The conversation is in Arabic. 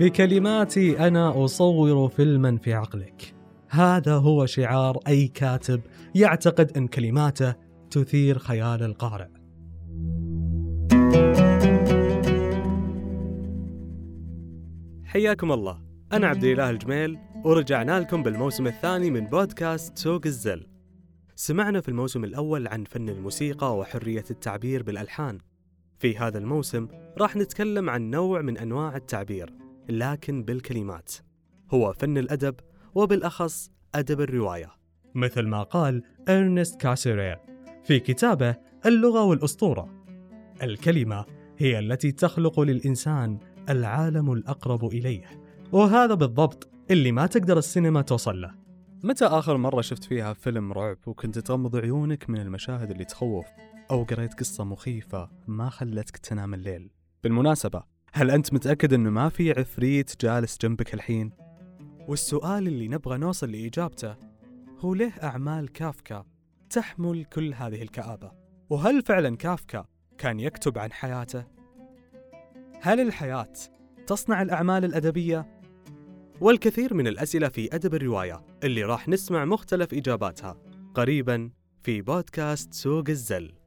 بكلماتي أنا أصور فيلما في عقلك. هذا هو شعار أي كاتب يعتقد أن كلماته تثير خيال القارئ. حياكم الله. أنا عبد الإله الجميل ورجعنا لكم بالموسم الثاني من بودكاست سوق الزل. سمعنا في الموسم الأول عن فن الموسيقى وحرية التعبير بالألحان. في هذا الموسم راح نتكلم عن نوع من أنواع التعبير. لكن بالكلمات. هو فن الأدب وبالأخص أدب الرواية. مثل ما قال إرنست كاسيرير في كتابه اللغة والأسطورة. الكلمة هي التي تخلق للإنسان العالم الأقرب إليه وهذا بالضبط اللي ما تقدر السينما توصل له. متى آخر مرة شفت فيها فيلم رعب وكنت تغمض عيونك من المشاهد اللي تخوف أو قريت قصة مخيفة ما خلتك تنام الليل؟ بالمناسبة هل أنت متأكد أنه ما في عفريت جالس جنبك الحين؟ والسؤال اللي نبغى نوصل لإجابته هو ليه أعمال كافكا تحمل كل هذه الكآبة؟ وهل فعلا كافكا كان يكتب عن حياته؟ هل الحياة تصنع الأعمال الأدبية؟ والكثير من الأسئلة في أدب الرواية اللي راح نسمع مختلف إجاباتها قريبا في بودكاست سوق الزل